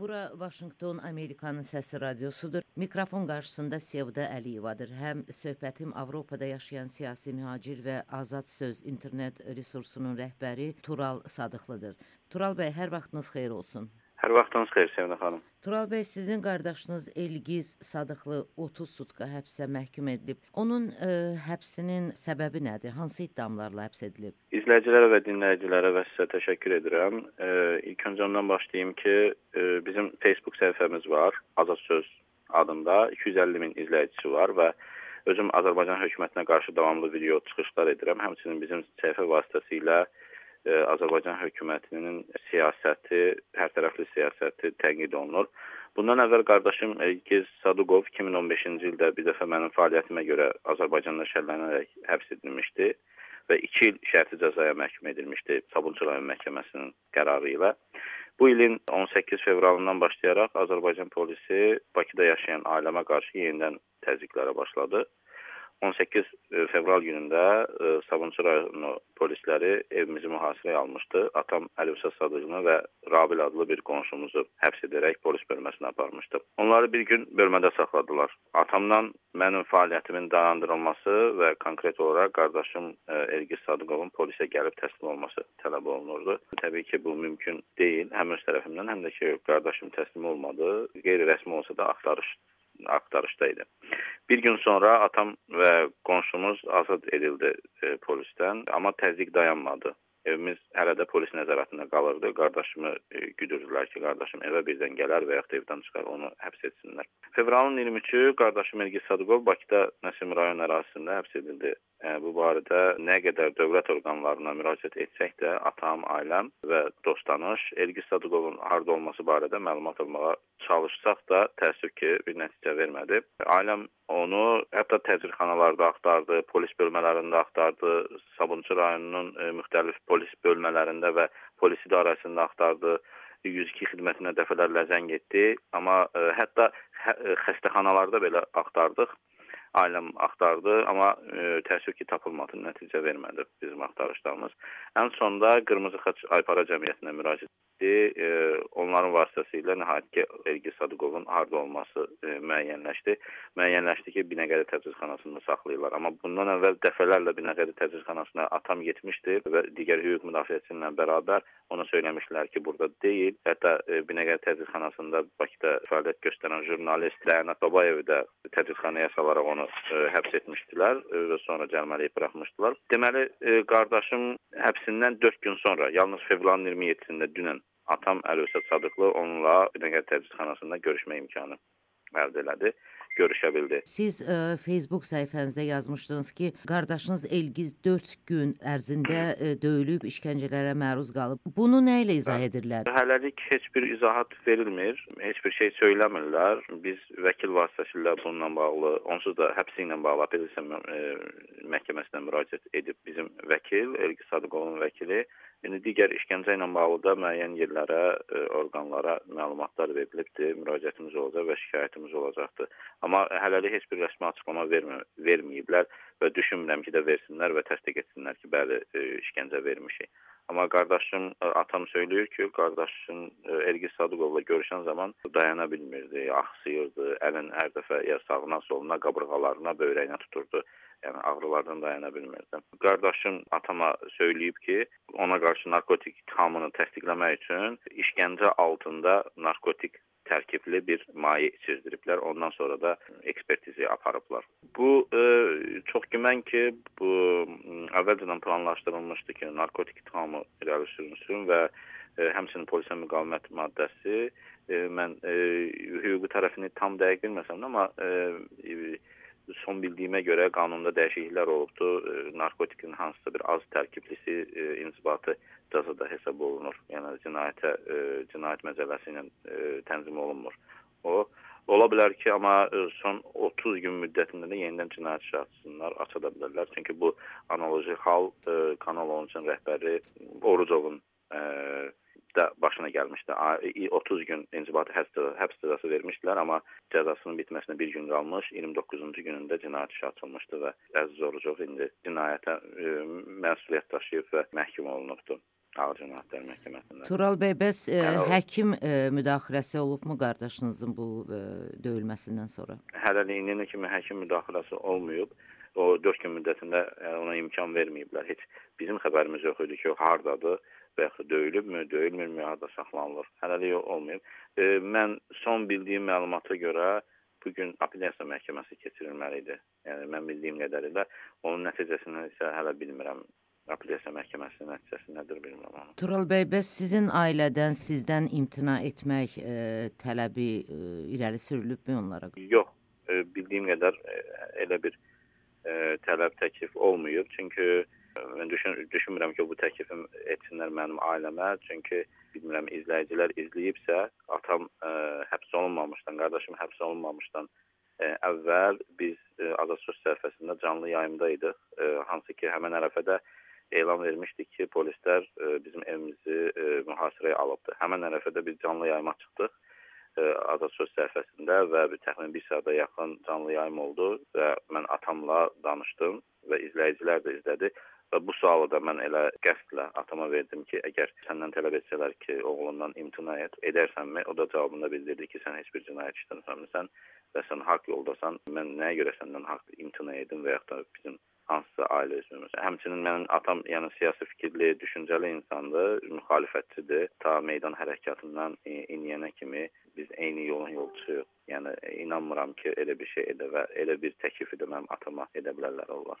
Bura Vaşinqton Amerikanın səsi radiosudur. Mikrofon qarşısında Sevda Əliyevadır. Həm söhbətim Avropada yaşayan siyasi mühacir və Azad Söz internet resursunun rəhbəri Tural Sadıqlıdır. Tural bəy, hər vaxtınız xeyir olsun. Hər vaxtınız xeyir Sevda xanım. Tural bəy, sizin qardaşınız Elgiz Sadıqlı 30 sutka həbsə məhkum edilib. Onun ə, e, həbsinin səbəbi nədir? Hansı ittihamlarla həbs edilib? İzləyicilərə və dinləyicilərə və sizə təşəkkür edirəm. Ə, e, ilk öncə ondan başlayım ki, ə, e, bizim Facebook səhifəmiz var, Azad Söz adında 250 min izləyicisi var və özüm Azərbaycan hökumətinə qarşı davamlı video çıxışlar edirəm. Həmçinin bizim səhifə vasitəsilə Azərbaycan hökumətinin siyasəti, hər tərəfli siyasəti tənqid olunur. Bundan əvvəl qardaşım Elgiz Saduqov 2015-ci ildə bir dəfə mənim fəaliyyətimə görə Azərbaycanda şərhlənərək həbs edilmişdi və 2 il şərti cəzaya məhkum edilmişdi Sabunçu rayon məhkəməsinin qərarı ilə. Bu ilin 18 fevralından başlayaraq Azərbaycan polisi Bakıda yaşayan ailəmə qarşı yenidən təzyiqlərə başladı. 18 e, fevral günündə e, Sabunçu rayonu polisləri evimizi mühasirəyə almışdı. Atam Əlifşah Sadıqını və Rabil adlı bir qonşumuzu həbs edərək polis bölməsinə aparmışdı. Onları bir gün bölmədə saxladılar. Atamdan mənim fəaliyyətimin dayandırılması və konkret olaraq qardaşım e, Elgiz Sadıqovun polisə gəlib təslim olması tələb olunurdu. Təbii ki, bu mümkün deyil. Həm öz tərəfimdən, həm də ki, qardaşım təslim olmadı. Qeyri-rəsmi olsa da axtarış axtarışda idi. Bir gün sonra atam və qonşumuz azad edildi e, polisdən, amma təzyiq dayanmadı. Evimiz hələ də polis nəzarətində qalırdı. Qardaşımı e, güdürdülər ki, qardaşım evə birdən gələr və yaxud evdən çıxar, onu həbs etsinlər. Fevralın 23-ü qardaşım Elgiz Sadıqov Bakıda Nəsim rayon ərazisində həbs edildi. E, bu barədə nə qədər dövlət orqanlarına müraciət etsək də, atam, ailəm və dost-tanış Elgiz Sadıqovun harda olması barədə məlumat almağa çalışsaq da təəssüf ki, bir nəticə vermədi. Ailəm onu hətta təcridxanalarda axtardı, polis bölmələrində axtardı, Sabunçu rayonunun e, müxtəlif polis bölmələrində və polis idarəsində axtardı. 102 xidmətinə dəfələrlə zəng etdi, amma ə, e, hətta hə, ə, xəstəxanalarda belə axtardıq ailəm axtardı, amma ə, təəssüf ki, tapılmadı, nəticə vermədi bizim axtarışlarımız. Ən sonda Qırmızı Xaç Aypara Cəmiyyətinə müraciət etdi. E, onların vasitəsilə nəhayət ki, Elgi Sadıqovun harda olması e, müəyyənləşdi. Müəyyənləşdi ki, Binəqədi tədrisxanasında saxlayırlar. Amma bundan əvvəl dəfələrlə Binəqədi tədrisxanasına atam getmişdi və digər hüquq müdafiəçisi ilə bərabər ona söyləmişlər ki, burada deyil. Hətta e, Binəqədi tədrisxanasında Bakıda fəaliyyət göstərən jurnalist Rənat Babayev də tədrisxanaya salaraq onu e, həbs etmişdilər e, və sonra cəlmələyib buraxmışdılar. Deməli, e, qardaşım həbsindən 4 gün sonra, yalnız fevralın 27-sində dünən atam Əlövsət Sadıqlı onunla Binəqədi tədrisxanasında görüşmə imkanı əldə elədi görüşə bildi. Siz ə, e, Facebook səhifənizdə yazmışdınız ki, qardaşınız Elgiz 4 gün ərzində ə, e, döyülüb, işgəncələrə məruz qalıb. Bunu nə ilə izah edirlər? Hələlik heç bir izahat verilmir, heç bir şey söyləmirlər. Biz vəkil vasitəsilə bununla bağlı, onsuz da həbsi ilə bağlı apellyasiya e, məhkəməsinə müraciət edib bizim vəkil, Elgiz Sadıqovun vəkili İndi digər işgəncə ilə bağlı da müəyyən yerlərə, e, orqanlara məlumatlar verilibdir, müraciətimiz olacaq və şikayətimiz olacaqdır. Amma hələlik heç bir rəsmi açıqlama vermə, verməyiblər və düşünmürəm ki, də versinlər və təsdiq etsinlər ki, bəli, e, işgəncə vermişik. Amma qardaşım, e, atam söyləyir ki, qardaşım ə, Elgiz Sadıqovla görüşən zaman dayana bilmirdi, axsıyırdı, əlin hər dəfə ya sağına, soluna, qabırğalarına, böyrəyinə tuturdu yəni ağrılardan dayana bilmirdim. Qardaşım atama söyləyib ki, ona qarşı narkotik ittihamını təsdiqləmək üçün işgəncə altında narkotik tərkibli bir maye içirdiriblər. Ondan sonra da ekspertizi aparıblar. Bu e, çox güman ki, bu əvvəlcədən planlaşdırılmışdı ki, narkotik ittihamı irəli sürünsün və e, həmçinin polisə müqavimət maddəsi e, mən e, hüquqi tərəfini tam dəqiq bilməsəm də, amma e, son bildiyimə görə qanunda dəyişikliklər olubdu. E, narkotikin hansısa bir az tərkiblisi e, inzibatı cəzada hesab olunur. Yəni cinayətə e, cinayət məcəlləsi ilə tənzim olunmur. O ola bilər ki, amma son 30 gün müddətində də yenidən cinayət işi açsınlar, aça da bilərlər. Çünki bu analoji hal Kanal 13-ün rəhbəri Orucovun da başına gəlmişdi. 30 gün inzibati həbs cəzası vermişdilər, amma cəzasının bitməsinə bir gün qalmış, 29-cu günündə cinayət işi açılmışdı və Əziz Orucov indi cinayətə ə, məsuliyyət daşıyıb və məhkum olunubdu. Ağır Cinayətlər Məhkəməsində. Tural bəy, bəs ə, Yəni o- həkim ə, müdaxiləsi olubmu qardaşınızın bu ə, döyülməsindən sonra? Hələlik kimi həkim müdaxiləsi olmayıb. O 4 gün müddətində yəni, ona imkan verməyiblər. Heç bizim xəbərimiz yox idi ki, o hardadır və yaxud döyülübmü, döyülmürmü, harda saxlanılır. Hələlik olmayıb. E, mən son bildiyim məlumata görə bu gün apellyasiya məhkəməsi keçirilməli idi. Yəni mən bildiyim qədərilə onun nəticəsini isə hələ bilmirəm. Apellyasiya məhkəməsinin nəticəsi nədir bilmirəm onu. Tural bəy, bəs sizin ailədən sizdən imtina etmək ə, tələbi ə, irəli sürülübmü onlara? Yox, e, bildiyim qədər e, elə bir e, tələb təklif olmayıb. Çünki e, mən düşün, düşünmürəm ki, bu təklifi etsinlər mənim ailəmə. Çünki bilmirəm izləyicilər izləyibsə, atam e, həbs olunmamışdan, qardaşım həbs olunmamışdan e, əvvəl biz e, Azad söz səhifəsində canlı yayımda idik. E, hansı ki, həmin ərəfədə elan vermişdik ki, polislər e, bizim evimizi e, mühasirəyə alıbdı. Həmin ərəfədə biz canlı yayıma çıxdıq Azad söz səhifəsində və bir təxminən 1 saata yaxın canlı yayım oldu və mən atamla danışdım və izləyicilər də izlədi. Və bu sualı da mən elə qəsdlə atama verdim ki, əgər səndən tələb etsələr ki, oğlundan imtina et, edərsənmi? O da cavabında bildirdi ki, sən heç bir cinayət işləmirsən və sən haqq yoldasan. Mən nəyə görə səndən haqq imtina edim və yaxud da bizim hansısa ailə üzvümüz. Həmçinin mənim atam yəni siyasi fikirli, düşüncəli insandır, müxalifətçidir. Ta meydan hərəkatından e, indiyənə kimi biz eyni yolun yolçusuyuq. Yəni inanmıram ki, elə bir şey edə və elə bir təklifi də mənim atama edə bilərlər onlar.